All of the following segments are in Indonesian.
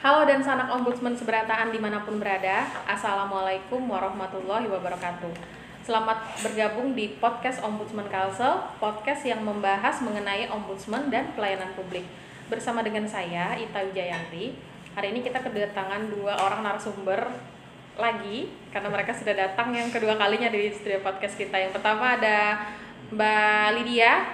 Halo dan sanak ombudsman seberataan di mana pun berada Assalamualaikum warahmatullahi wabarakatuh Selamat bergabung di podcast Ombudsman Kalsel Podcast yang membahas mengenai ombudsman dan pelayanan publik Bersama dengan saya, Ita Wijayanti Hari ini kita kedatangan dua orang narasumber lagi Karena mereka sudah datang yang kedua kalinya di studio podcast kita Yang pertama ada Mbak Lydia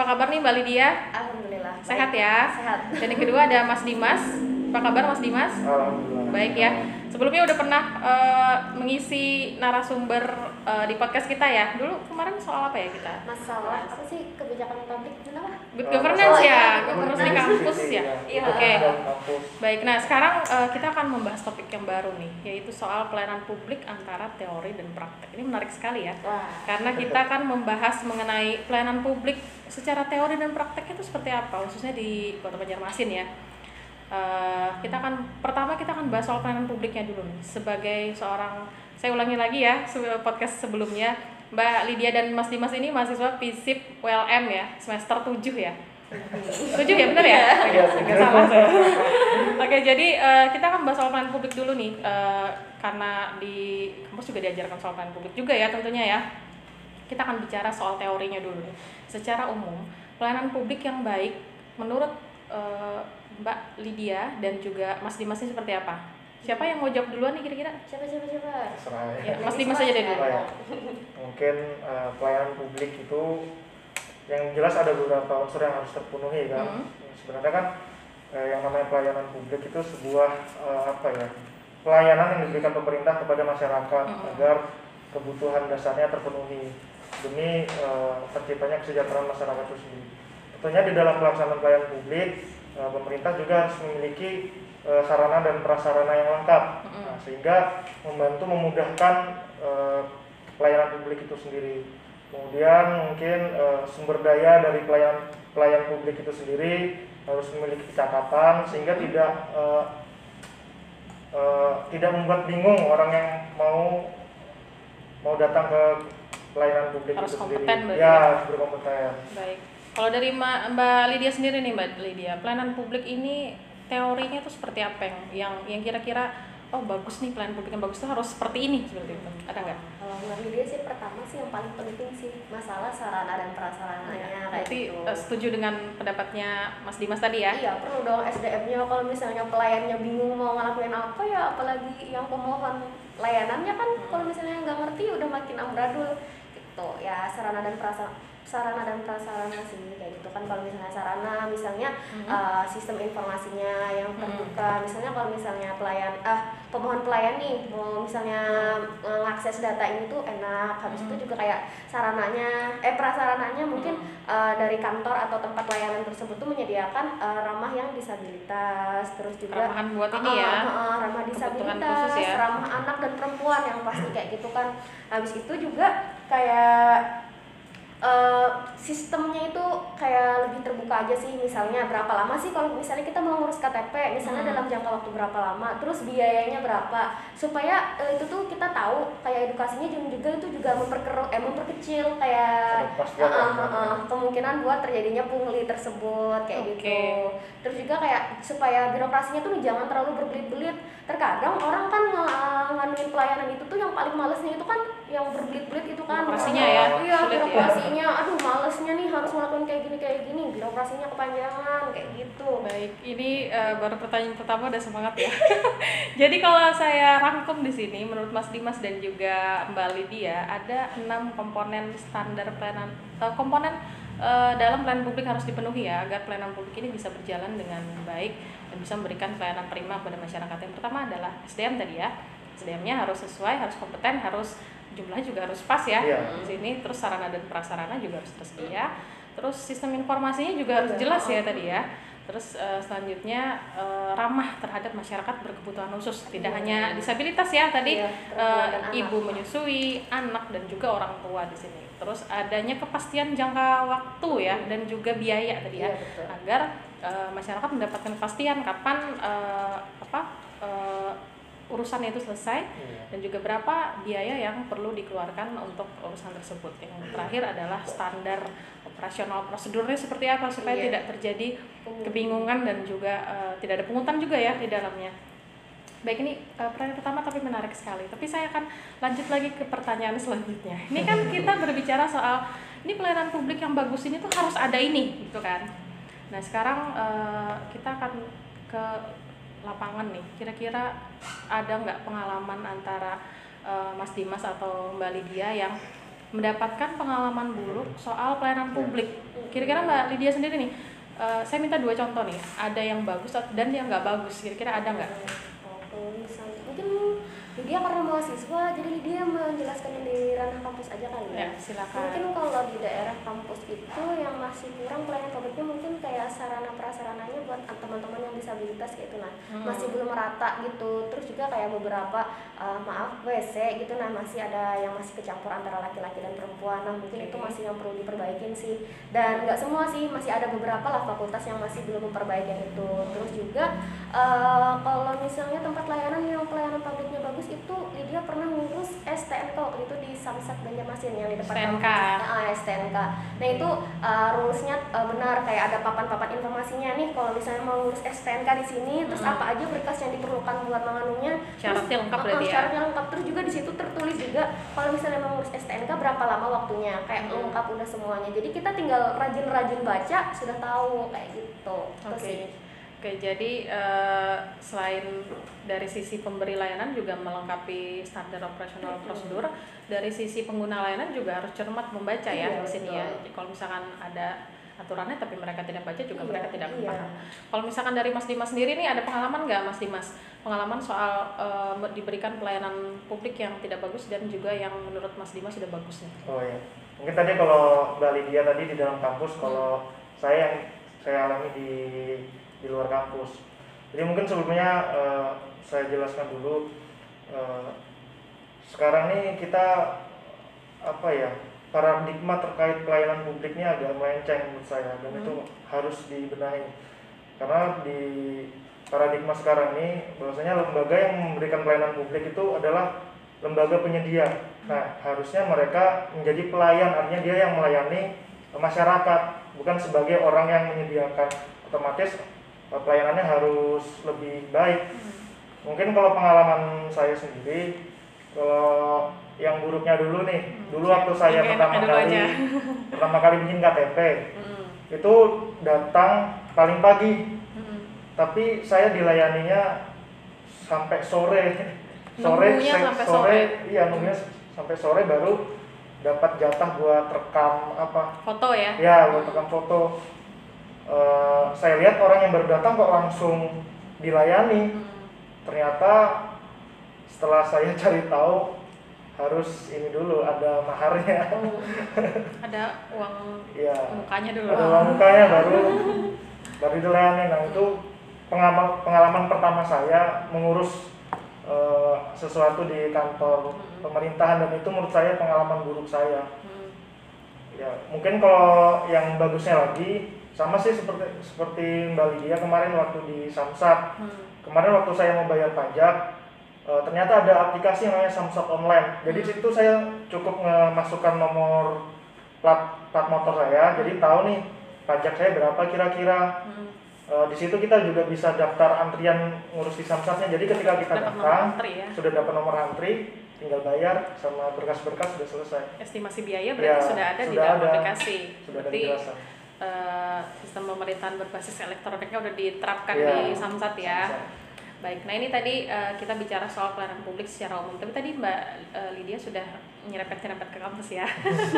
Apa kabar nih Mbak Lydia? Alhamdulillah. Sehat ya? Sehat. Dan yang kedua ada Mas Dimas. Apa kabar Mas Dimas? Alhamdulillah. Baik ya. Sebelumnya udah pernah eh, mengisi narasumber eh, di podcast kita ya. Dulu kemarin soal apa ya kita? Masalah apa sih kebijakan publik kenapa? Good Eh, governance ya, ya, governance di governance. kampus ya. Iya. Oke. Kampus. Baik, nah sekarang eh, kita akan membahas topik yang baru nih, yaitu soal pelayanan publik antara teori dan praktek. Ini menarik sekali ya. Wah. Karena kita akan membahas mengenai pelayanan publik secara teori dan praktek itu seperti apa, khususnya di Kota Banjarmasin ya. Eh, kita akan pertama kita akan bahas soal pelayanan publiknya dulu nih. Sebagai seorang, saya ulangi lagi ya podcast sebelumnya, Mbak Lydia dan Mas Dimas ini mahasiswa FISIP ULM ya, semester 7 ya. 7 ya benar ya? Iya, Agak salah saya. Oke, jadi eh, kita akan bahas soal pelayanan publik dulu nih, eh, karena di kampus juga diajarkan soal pelayanan publik juga ya tentunya ya. Kita akan bicara soal teorinya dulu nih. Secara umum, pelayanan publik yang baik menurut eh, Mbak Lydia dan juga Mas Dimas ini seperti apa? Siapa yang mau jawab duluan nih kira-kira? Siapa siapa siapa? Terserah Ya, ya. Mas Dimas aja deh dulu. Ya? Mungkin eh, pelayanan publik itu yang jelas ada beberapa unsur yang harus terpenuhi kan. Hmm. Sebenarnya kan eh, yang namanya pelayanan publik itu sebuah eh, apa ya? Pelayanan yang diberikan pemerintah kepada masyarakat Hmm. agar kebutuhan dasarnya terpenuhi demi eh, terciptanya kesejahteraan masyarakat itu sendiri. Tentunya di dalam pelaksanaan pelayanan publik, eh, pemerintah juga harus memiliki eh, sarana dan prasarana yang lengkap. Nah, sehingga membantu memudahkan eh, pelayanan publik itu sendiri. Kemudian mungkin eh, sumber daya dari pelayan pelayan publik itu sendiri harus memiliki kecakapan sehingga tidak eh, eh, tidak membuat bingung orang yang mau mau datang ke pelayanan publik Harus itu sendiri. kompeten Ya, ya? harus berkompeten. Baik. Kalau dari Ma- Mbak Lydia sendiri nih Mbak Lydia, pelayanan publik ini teorinya tuh seperti apa yang yang yang kira-kira oh bagus nih pelayanan publik yang bagus tuh harus seperti ini seperti itu. Ada nggak? Kalau menurut dia sih pertama sih yang paling penting sih masalah sarana dan prasarananya kayak Berarti gitu. eh, setuju dengan pendapatnya Mas Dimas tadi ya? Iya perlu dong SDM-nya kalau misalnya pelayannya bingung mau ngelakuin apa ya apalagi yang pemohon layanannya kan Hmm. kalau misalnya nggak ngerti udah makin amburadul gitu ya sarana dan prasarana sarana dan prasarana sih kayak gitu kan kalau misalnya sarana misalnya Mhm. uh, sistem informasinya yang Hmm. terbuka misalnya kalau misalnya pelayan ah pemohon pelayan nih mau misalnya uh, ngakses data ini tuh enak habis Hmm. itu juga kayak sarananya eh prasarananya mungkin uh, dari kantor atau tempat layanan tersebut tuh menyediakan uh, ramah yang disabilitas terus juga Ramahan buat ini Ah, ya. ah, ah, ramah disabilitas ya. ramah anak dan perempuan yang pasti kayak gitu kan habis itu juga kayak eh, sistemnya itu kayak lebih terbuka aja sih misalnya berapa lama sih kalau misalnya kita mau ngurus KTP misalnya Hmm. dalam jangka waktu berapa lama terus biayanya berapa supaya eh, itu tuh kita tahu kayak edukasinya juga juga itu juga memperkeruh eh memperkecil kayak ah, ah, ah. kemungkinan buat terjadinya pungli tersebut kayak Oke. gitu terus juga kayak supaya birokrasinya tuh jangan terlalu berbelit-belit terkadang orang kan ng- nganuin pelayanan itu tuh yang paling malesnya itu kan yang berbelit-belit itu kan ya, iya ya. Birokrasinya aduh malesnya nih harus melakukan kayak gini kayak gini birokrasinya kepanjangan kayak gitu Baik, ini eh, baru pertanyaan pertama udah semangat ya. Jadi kalau saya rangkum di sini, menurut Mas Dimas dan juga Mbak Lydia, ada enam komponen standar pelayanan, eh, komponen eh, dalam pelayanan publik harus dipenuhi ya, agar pelayanan publik ini bisa berjalan dengan baik dan bisa memberikan pelayanan prima kepada masyarakat. Yang pertama adalah SDM tadi ya, SDM-nya harus sesuai, harus kompeten, harus jumlahnya juga harus pas ya Iya. di sini. Terus sarana dan prasarana juga harus tersedia. Terus sistem informasinya juga harus jelas ya tadi ya. Terus eh, selanjutnya eh, ramah terhadap masyarakat berkebutuhan khusus, tidak hanya disabilitas ya tadi Iya, perempuan dan anak. ibu menyusui, anak dan juga orang tua di sini. Terus adanya kepastian jangka waktu ya dan juga biaya tadi ya Iya, betul. agar eh, masyarakat mendapatkan kepastian kapan eh, apa urusannya itu selesai Iya. dan juga berapa biaya yang perlu dikeluarkan untuk urusan tersebut. Yang terakhir adalah standar operasional prosedurnya seperti apa supaya Iya. tidak terjadi kebingungan dan juga eh, tidak ada pungutan juga ya di dalamnya. Baik ini eh, pertanyaan pertama tapi menarik sekali. Tapi saya akan lanjut lagi ke pertanyaan selanjutnya. Ini kan kita berbicara soal ini pelayanan publik yang bagus ini tuh harus ada ini gitu kan. Nah sekarang eh, kita akan ke lapangan nih. Kira-kira ada nggak pengalaman antara eh, Mas Dimas atau Mbak Lydia yang mendapatkan pengalaman buruk soal pelayanan publik? Kira-kira Mbak Lydia sendiri nih, eh, saya minta dua contoh nih. Ada yang bagus dan yang nggak bagus. Kira-kira ada nggak? Dia karena mahasiswa jadi dia menjelaskan di ranah kampus aja kali Ya ya. silakan. Mungkin kalau di daerah kampus itu yang masih kurang pelayanan publiknya mungkin kayak sarana prasarananya buat teman-teman yang disabilitas kayak itu nah Hmm. masih belum merata gitu. Terus juga kayak beberapa uh, maaf WC gitu nah masih ada yang masih kecampur antara laki-laki dan perempuan. Nah mungkin itu Oke. masih yang perlu diperbaikin sih. Dan nggak semua sih masih ada beberapa lah fakultas yang masih belum memperbaiki itu. Terus juga uh, kalau misalnya tempat layanan yang pelayanan publiknya bagus itu Lydia pernah ngurus STNK waktu itu di Samsat Banjarmasin yang di depan STNK. kampus. Ah, STNK. Nah itu uh, rulesnya uh, benar kayak ada papan-papan informasinya nih kalau misalnya mau ngurus STNK di sini terus Hmm. apa aja berkas yang diperlukan buat menganunya Syaratnya Terus, lengkap uh, berarti ya? syaratnya lengkap terus juga di situ tertulis juga kalau misalnya mau ngurus STNK berapa lama waktunya kayak Hmm. lengkap udah semuanya jadi kita tinggal rajin-rajin baca sudah tahu kayak gitu Itu Oke. sih. Oke, jadi eh, selain dari sisi pemberi layanan juga melengkapi standar operasional Mm-mm. prosedur, dari sisi pengguna layanan juga harus cermat membaca ya Iya, di sini ya. Kalau misalkan ada aturannya tapi mereka tidak baca juga Iya, mereka tidak iya. paham. Kalau misalkan dari Mas Dimas sendiri nih ada pengalaman nggak Mas Dimas? Pengalaman soal eh, diberikan pelayanan publik yang tidak bagus dan juga yang menurut Mas Dimas sudah bagus nih. Oh ya, mungkin tadi kalau Mbak Lydia tadi di dalam kampus, kalau saya yang saya alami di di luar kampus. Jadi mungkin sebelumnya eh, saya jelaskan dulu. eh, sekarang nih kita apa ya paradigma terkait pelayanan publiknya agak melenceng menurut saya dan Hmm. itu harus dibenahi karena di paradigma sekarang ini bahwasanya lembaga yang memberikan pelayanan publik itu adalah lembaga penyedia. Nah, harusnya mereka menjadi pelayan, artinya dia yang melayani masyarakat, bukan sebagai orang yang menyediakan. Otomatis pelayanannya harus lebih baik. Mungkin kalau pengalaman saya sendiri, kalau yang buruknya dulu nih, Hmm, dulu waktu saya pertama kali aja. pertama kali bikin KTP, Mm-mm. itu datang paling pagi, Mm-mm. tapi saya dilayaninya sampai sore sore Nunggunya sampai sore, sore. iya nunggunya sampai sore baru dapat jatah buat rekam apa Foto ya. ya buat rekam foto Eh, saya lihat orang yang baru datang kok langsung dilayani Mm. ternyata setelah saya cari tahu harus ini dulu ada maharnya Oh, ada uang ya mukanya dulu. ada uang mukanya baru baru dilayani nah itu pengalaman pengalaman pertama saya mengurus eh, sesuatu di kantor Hmm. pemerintahan dan itu menurut saya pengalaman buruk saya Hmm. ya mungkin kalau yang bagusnya lagi sama sih seperti seperti Mbak Lydia kemarin waktu di Samsat Hmm. kemarin waktu saya mau bayar pajak eh, ternyata ada aplikasi yang namanya Samsat online jadi Hmm. situ saya cukup memasukkan nomor plat plat motor saya jadi tahu nih pajak saya berapa kira-kira Hmm. Eh, di situ kita juga bisa daftar antrian ngurus di Samsatnya jadi ketika kita Dapat datang antri ya. sudah dapat nomor antri tinggal bayar sama berkas-berkas sudah selesai Estimasi biaya berarti Ya, sudah ada di sudah dalam ada. aplikasi. sudah ada eh, sistem pemerintahan berbasis elektroniknya udah diterapkan Ya, di Samsat ya. Samsat. Baik, nah ini tadi eh, kita bicara soal pelayanan publik secara umum. Tapi tadi Mbak eh, Lydia sudah nyerempet-nyerempet ke kampus ya.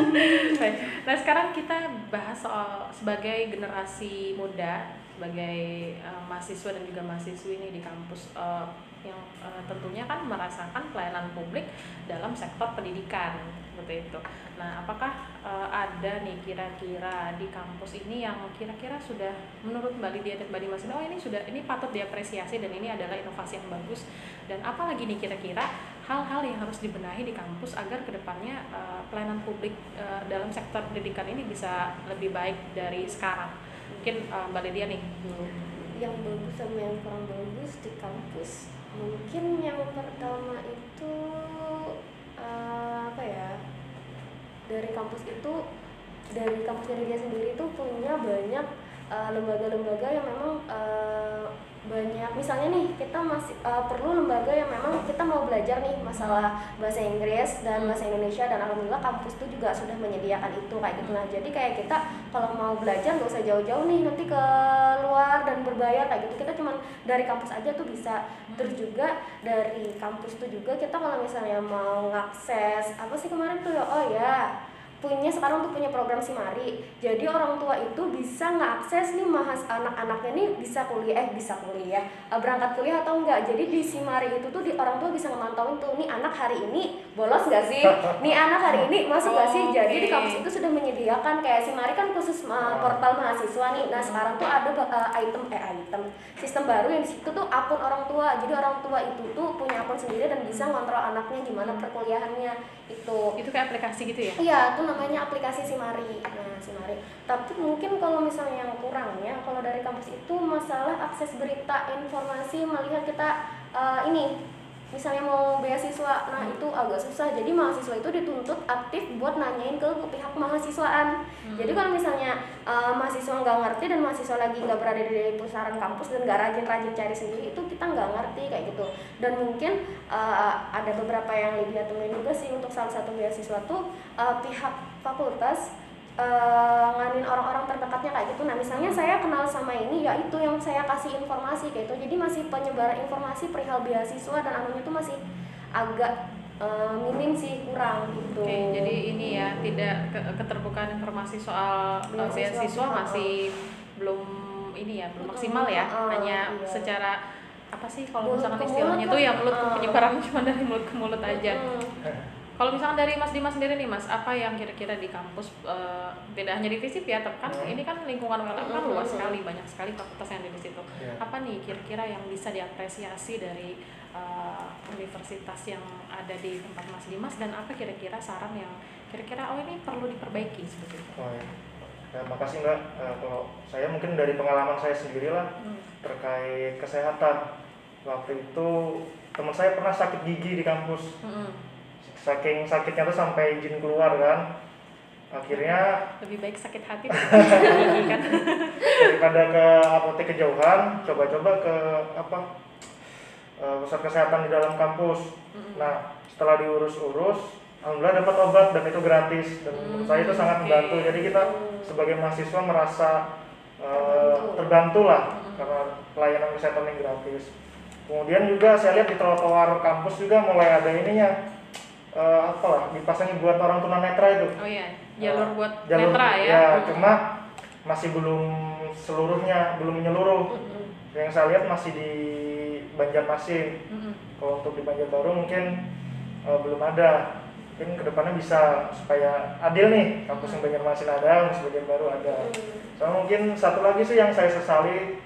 Baik, nah sekarang kita bahas soal sebagai generasi muda, sebagai eh, mahasiswa dan juga mahasiswi ini di kampus eh, yang eh, tentunya kan merasakan pelayanan publik dalam sektor pendidikan seperti itu. Nah, apakah eh, ada nih kira-kira di kampus ini yang kira-kira sudah menurut Mbak Lydia dan Mbak Dimas oh ini sudah ini patut diapresiasi dan ini adalah inovasi yang bagus dan apalagi nih kira-kira hal-hal yang harus dibenahi di kampus agar ke depannya eh, pelayanan publik eh, dalam sektor pendidikan ini bisa lebih baik dari sekarang. Mungkin eh, Mbak Lydia nih yang bagus sama yang kurang bagus di kampus mungkin yang pertama itu dari kampus itu dari kampus Iridia sendiri tuh punya banyak eh, lembaga-lembaga yang memang eh, banyak. Misalnya nih kita masih eh, perlu lembaga yang memang kita mau belajar nih masalah bahasa Inggris dan bahasa Indonesia dan alhamdulillah kampus tuh juga sudah menyediakan itu kayak gitu. Nah jadi kayak kita kalau mau belajar nggak usah jauh-jauh nih nanti ke luar dan berbayar kayak gitu. Kita cuman dari kampus aja tuh bisa. Terus juga dari kampus tuh juga kita kalau misalnya mau ngakses apa sih kemarin tuh ya? Oh ya punya sekarang tuh punya program Simari. Jadi orang tua itu bisa ngakses nih mahas anak-anaknya nih bisa kuliah eh bisa kuliah eh, berangkat kuliah atau enggak. Jadi di Simari itu tuh di orang tua bisa ngemantauin tuh nih anak hari ini bolos gak sih? Nih anak hari ini masuk gak sih? Jadi di kampus itu sudah menyediakan kayak Simari kan khusus uh, portal mahasiswa nih. Nah sekarang tuh ada uh, item eh item sistem baru yang di situ tuh akun orang tua. Jadi orang tua itu tuh punya akun sendiri dan bisa ngontrol anaknya gimana perkuliahannya itu. Itu kayak aplikasi gitu ya? Iya, itu namanya aplikasi Simari. Nah, Simari. Tapi mungkin kalau misalnya yang kurangnya, kalau dari kampus itu masalah akses berita, informasi, melihat kita eh, ini misalnya mau beasiswa, nah itu agak susah. Jadi mahasiswa itu dituntut aktif buat nanyain ke pihak mahasiswaan. Jadi kalau misalnya eh, mahasiswa nggak ngerti dan mahasiswa lagi nggak berada di pusaran kampus dan nggak rajin-rajin cari sendiri, itu kita nggak ngerti kayak gitu. Dan mungkin eh, ada beberapa yang Lydia temuin juga sih untuk salah satu beasiswa tuh eh, pihak fakultas eh, nganin orang-orang terdekatnya kayak gitu. Nah misalnya saya kenal sama ini, ya itu yang saya kasih informasi kayak gitu. Jadi masih penyebaran informasi perihal beasiswa dan anunya tuh masih agak eh, minim sih kurang gitu. Oke, jadi ini ya tidak ke- keterbukaan informasi soal uh, Beasiswa, beasiswa masih belum ini ya, belum maksimal ya. uh-uh, Hanya iya. secara apa sih kalau misalkan istilahnya itu ya mulut uh. penyebaran cuma dari mulut ke mulut aja. Kalau misalkan dari Mas Dimas sendiri nih Mas, apa yang kira-kira di kampus eh, tidak hanya di FISIP ya, tapi kan Hmm. ini kan lingkungan ULM kan luas Hmm. sekali, banyak sekali fakultas yang ada di situ. Iya. Apa nih kira-kira yang bisa diapresiasi dari eh, universitas yang ada di tempat Mas Dimas dan apa kira-kira saran yang kira-kira oh ini perlu diperbaiki seperti itu? Oh, iya. Ya, makasih Mbak. Eh, kalau saya mungkin dari pengalaman saya sendiri lah Hmm. terkait kesehatan. Waktu itu teman saya pernah sakit gigi di kampus. Mm-mm. Saking sakitnya tuh sampai izin keluar kan. Akhirnya Lebih baik sakit hati daripada kan? ke apotek kejauhan, coba-coba ke apa eh, pusat kesehatan di dalam kampus. Mm-mm. Nah, setelah diurus-urus, alhamdulillah dapat obat dan itu gratis dan menurut saya itu sangat Hmm, membantu. Jadi kita sebagai mahasiswa merasa eh, Terbantu. lah Hmm. karena pelayanan kesehatan yang gratis. Kemudian juga saya lihat di trotoar kampus juga mulai ada ininya eh, apa lah dipasangin buat orang tunanetra itu. Oh iya, jalur Eh, buat jalur netra ya? ya, Hmm. cuma masih belum seluruhnya belum menyeluruh. Mm-mm. Yang saya lihat masih di Banjarmasin. Mm-mm. Kalau untuk di Banjarbaru mungkin eh, belum ada. Mungkin ke depannya bisa supaya adil nih kampus yang Banjarmasin ada, yang sebagian baru ada. Mm. Sama mungkin satu lagi sih yang saya sesali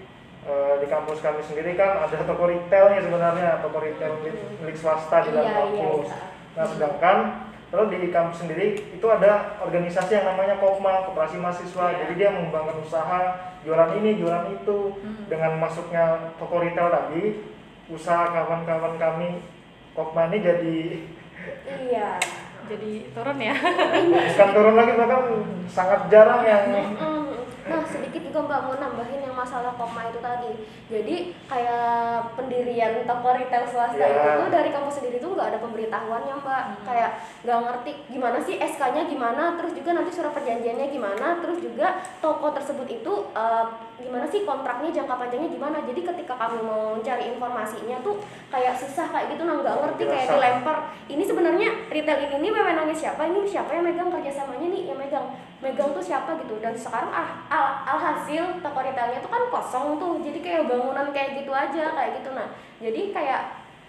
di kampus kami sendiri kan ada toko retailnya sebenarnya toko retail milik, milik swasta di dalam Iya, iya, kampus. iya. Nah sedangkan kalau di kampus sendiri itu ada organisasi yang namanya Kopma, Koperasi Mahasiswa. Iya. Jadi dia mengembangkan usaha jualan ini, jualan itu. Hmm. Dengan masuknya toko retail tadi, usaha kawan-kawan kami Kopma ini jadi Iya. Jadi turun ya? bukan turun lagi bahkan sangat jarang yang sedikit juga mbak mau nambahin yang masalah koma itu tadi. Jadi kayak pendirian toko retail swasta Ya. itu tuh dari kampus sendiri tuh nggak ada pemberitahuannya mbak. Hmm. Kayak nggak ngerti gimana sih SK-nya gimana Terus juga nanti surat perjanjiannya gimana Terus juga toko tersebut itu eh, gimana sih kontraknya jangka panjangnya gimana. Jadi ketika kami mau cari informasinya tuh kayak susah kayak gitu nah nggak ngerti kayak dilempar. Ini sebenarnya retail ini nih wewenangnya siapa? Ini siapa yang megang kerjasamanya nih yang megang megang tuh siapa gitu. Dan sekarang ah al alhasil toko retailnya tuh kan kosong tuh. Jadi kayak bangunan kayak gitu aja kayak gitu. Nah jadi kayak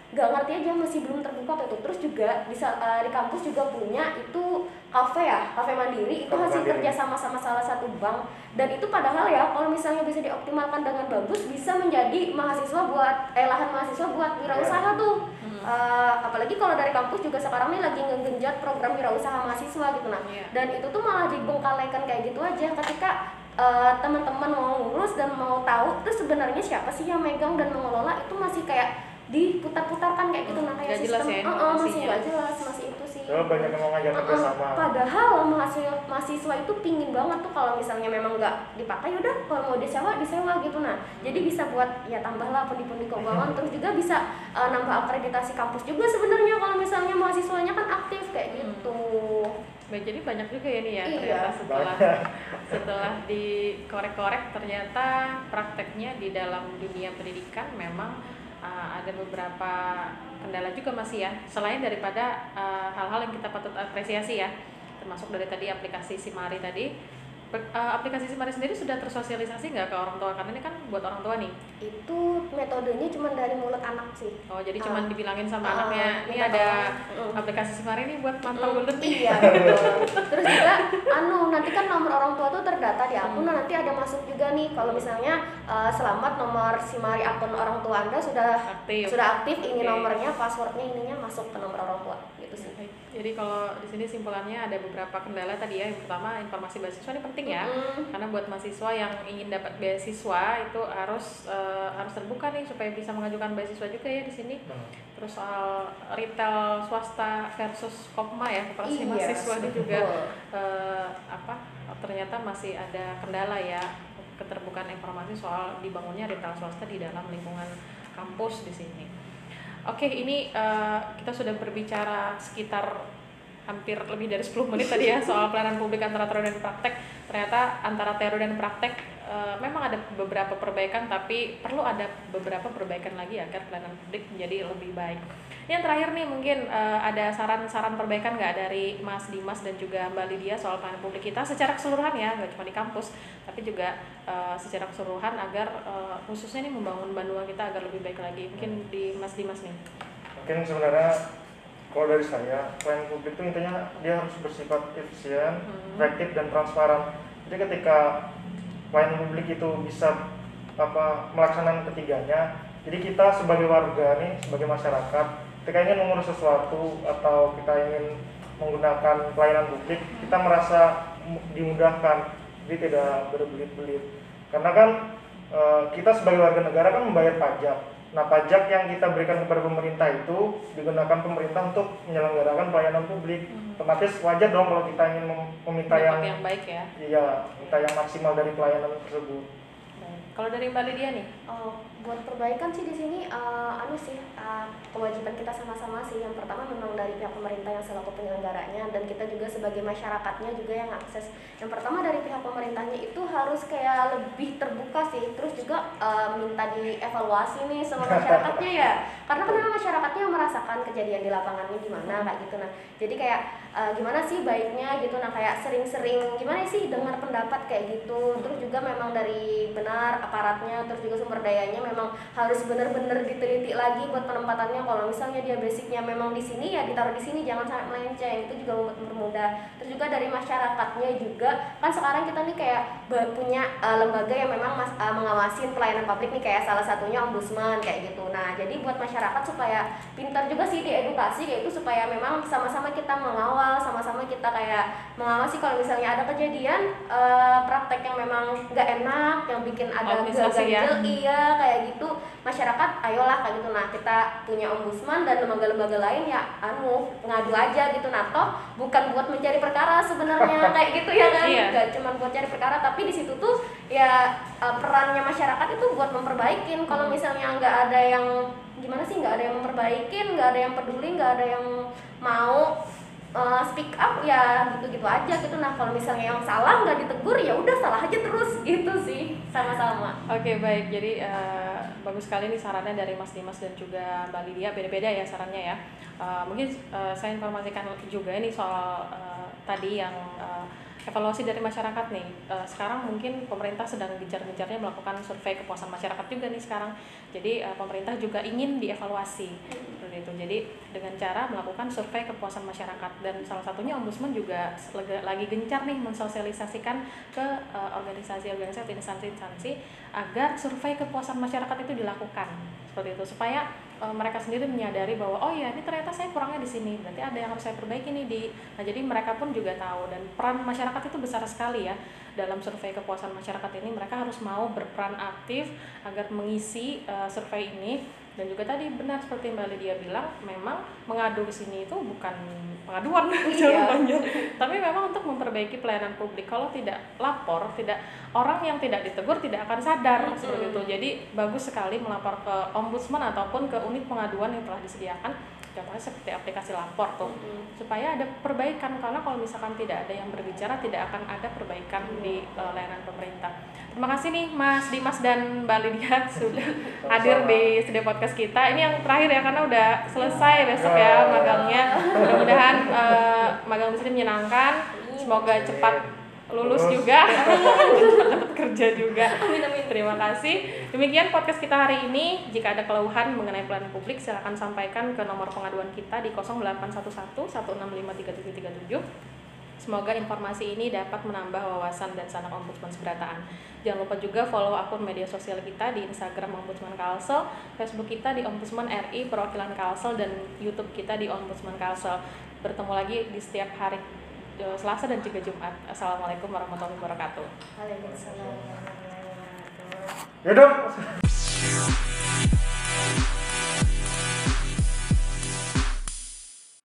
nggak ngerti aja masih belum terbuka tuh terus juga di, sa- eh, di kampus juga punya itu kafe ya kafe mandiri. Itu Kafe hasil mandiri. kerja sama sama salah satu bank. Dan itu padahal ya kalau misalnya bisa dioptimalkan dengan bagus bisa menjadi mahasiswa buat eh lahan mahasiswa buat wirausaha tuh. Hmm. Eh, apalagi kalau dari kampus juga sekarang nih lagi ngegenjot program wirausaha mahasiswa gitu nah Iya. dan itu tuh malah dibengkalekan kayak gitu aja. Ketika eh, teman-teman mau ngurus dan mau tahu itu sebenarnya siapa sih yang megang dan mengelola itu masih kayak diputar-putarkan kayak gitu nah kayak jelas sistem ya Eh, eh, masih nggak jelas masih Soalnya banyak yang mau ngajak Uh-uh. kerjasama. Padahal mahasiswa mahasiswa itu pingin banget tuh kalau misalnya memang nggak dipakai udah kalau mau disewa disewa gitu nah. Jadi bisa buat ya tambahlah pundi-pundi keuangan terus juga bisa uh, nambah akreditasi kampus juga sebenarnya kalau misalnya mahasiswanya kan aktif kayak Hmm. gitu. Baik, jadi banyak juga ya nih ya Iya. ternyata setelah Banyak. setelah dikorek-korek ternyata prakteknya di dalam dunia pendidikan memang uh, ada beberapa kendala juga masih ya selain daripada uh, hal-hal yang kita patut apresiasi ya termasuk dari tadi aplikasi Simari tadi. uh, aplikasi Simari sendiri sudah tersosialisasi nggak ke orang tua karena ini kan buat orang tua nih Itu metodenya cuma dari mulut anak sih. oh jadi cuman Ah. dibilangin sama Ah, anaknya ini ada. Mm. aplikasi Simari ini buat mantau bulut nih Iya. Terus juga anu nanti kan nomor orang tua tuh terdata di akun. Hmm. Nanti ada masuk juga nih kalau misalnya uh, selamat nomor simari akun orang tua Anda sudah aktif sudah aktif ini Oke. nomornya, passwordnya ininya masuk ke nomor orang tua gitu sih. Jadi kalau di sini simpulannya ada beberapa kendala tadi ya. Yang pertama informasi beasiswa ini penting ya. Mm. Karena buat mahasiswa yang ingin dapat beasiswa itu harus eh, harus terbuka nih supaya bisa mengajukan beasiswa juga ya di sini. Nah, Terus soal retail swasta versus Kopma ya, koperasi Iya, mahasiswa ini juga eh, apa ternyata masih ada kendala ya keterbukaan informasi soal dibangunnya retail swasta di dalam lingkungan kampus di sini. Oke, ini eh, kita sudah berbicara sekitar hampir lebih dari 10 menit tadi ya soal pelayanan publik antara teori dan praktek. Ternyata antara teori dan praktek eh, memang ada beberapa perbaikan tapi perlu ada beberapa perbaikan lagi agar pelayanan publik menjadi lebih baik. Yang terakhir nih mungkin eh, ada saran-saran perbaikan nggak dari Mas Dimas dan juga Mbak Lydia soal pelayanan publik kita secara keseluruhan ya, nggak cuma di kampus, tapi juga eh, secara keseluruhan agar eh, khususnya nih membangun Bandung kita agar lebih baik lagi. Mungkin di Mas Dimas nih. mungkin sebenarnya kalau dari saya pelayanan publik itu intinya dia harus bersifat efisien, Hmm. efektif dan transparan. Jadi ketika pelayanan publik itu bisa apa melaksanakan ketiganya, jadi kita sebagai warga nih, sebagai masyarakat, ketika ingin mengurus sesuatu atau kita ingin menggunakan pelayanan publik, kita merasa mu- dimudahkan, jadi tidak berbelit-belit. Karena kan eh, kita sebagai warga negara kan membayar pajak. Nah, pajak yang kita berikan kepada pemerintah itu digunakan pemerintah untuk menyelenggarakan pelayanan publik. Hmm. Otomatis wajar dong kalau kita ingin mem- meminta yang Dapat yang baik ya. iya, minta yang maksimal dari pelayanan tersebut. Baik. Kalau dari Mbak Lydia nih, Oh, buat perbaikan sih di sini eh, anu sih eh, kewajiban kita sama-sama sih. Yang pertama memang dari pihak pemerintah yang selaku penyelenggaranya dan kita juga sebagai masyarakatnya juga yang akses. Yang pertama dari pihak pemerintahnya itu harus kayak lebih terbuka sih. Terus juga eh, minta dievaluasi nih sama masyarakatnya ya. Karena kan memang masyarakatnya yang merasakan kejadian di lapangannya gimana kayak gitu nah. Jadi kayak eh, gimana sih baiknya gitu nah kayak sering-sering gimana sih dengar pendapat kayak gitu. Terus juga memang dari benar aparatnya terus juga sumber dayanya memang harus benar-benar diteliti lagi buat penempatannya. Kalau misalnya dia basicnya memang di sini ya ditaruh di sini jangan sampai melenceng. Itu juga membuat mempermudah. Terus juga dari masyarakatnya juga kan sekarang kita nih kayak punya uh, lembaga yang memang mas, uh, mengawasin pelayanan publik nih kayak salah satunya ombudsman kayak gitu. Nah jadi buat masyarakat supaya pintar juga sih diedukasi kayak itu supaya memang sama-sama kita mengawal sama-sama kita kayak mengawasi. Kalau misalnya ada kejadian uh, praktek yang memang nggak enak yang bikin ada Administrasi ya. iya kayak gitu masyarakat ayolah kayak gitu. Nah kita punya ombudsman dan lembaga-lembaga lain ya anu ngadu aja gitu. Nah toh bukan buat mencari perkara sebenarnya kayak gitu ya kan? Iya. Nggak cuma buat cari perkara tapi di situ tuh ya eh, perannya masyarakat itu buat memperbaikin. Kalau misalnya nggak ada yang gimana sih nggak ada yang memperbaikin nggak ada yang peduli nggak ada yang mau eh, speak up ya gitu-gitu aja gitu. Nah kalau misalnya yang salah nggak ditegur ya udah salah aja terus gitu sih. Sama-sama. Oke baik, jadi eh, bagus sekali nih sarannya dari Mas Dimas dan juga Mbak Lydia, beda-beda ya sarannya ya. Eh, mungkin eh, saya informasikan juga ini soal eh, tadi yang eh, evaluasi dari masyarakat nih. Eh, sekarang mungkin pemerintah sedang gencar-gencarnya melakukan survei kepuasan masyarakat juga nih sekarang. Jadi eh, pemerintah juga ingin dievaluasi seperti itu. Jadi dengan cara melakukan survei kepuasan masyarakat dan salah satunya ombudsman juga lagi gencar nih mensosialisasikan ke eh, organisasi-organisasi instansi-instansi agar survei kepuasan masyarakat itu dilakukan seperti itu supaya eh, mereka sendiri menyadari bahwa oh ya ini ternyata saya kurangnya di sini berarti ada yang harus saya perbaiki nih di nah jadi mereka pun juga tahu dan peran masyarakat itu besar sekali ya dalam survei kepuasan masyarakat ini mereka harus mau berperan aktif agar mengisi eh, survei ini. Dan juga tadi benar seperti Mbak Lydia bilang memang mengadu ke sini itu bukan pengaduan Iya. tapi memang untuk memperbaiki pelayanan publik. Kalau tidak lapor tidak orang yang tidak ditegur tidak akan sadar Mm-mm. seperti itu. Jadi bagus sekali melapor ke ombudsman ataupun ke unit pengaduan yang telah disediakan contohnya seperti aplikasi lapor tuh Mm-mm. supaya ada perbaikan karena kalau misalkan tidak ada yang berbicara tidak akan ada perbaikan di uh, layanan pemerintah. Terima kasih nih Mas Dimas dan Mbak Lydia sudah hadir di studio podcast kita. Ini yang terakhir ya karena udah selesai besok ya magangnya. Mudah-mudahan uh, magang di sini menyenangkan. Semoga cepat lulus Lulus. juga, dapat kerja juga. Amin amin. Terima kasih. Demikian podcast kita hari ini. Jika ada keluhan mengenai pelayanan publik, silakan sampaikan ke nomor pengaduan kita di 0811 165 3737. Semoga informasi ini dapat menambah wawasan dan sanak ombudsman seberataan. Jangan lupa juga follow akun media sosial kita di Instagram Ombudsman Kalsel, Facebook kita di Ombudsman RI Perwakilan Kalsel dan YouTube kita di Ombudsman Kalsel. Bertemu lagi di setiap hari Eh, Selasa dan juga Jumat. Assalamualaikum warahmatullahi wabarakatuh. Waalaikumsalam warahmatullahi wabarakatuh. Ya dong.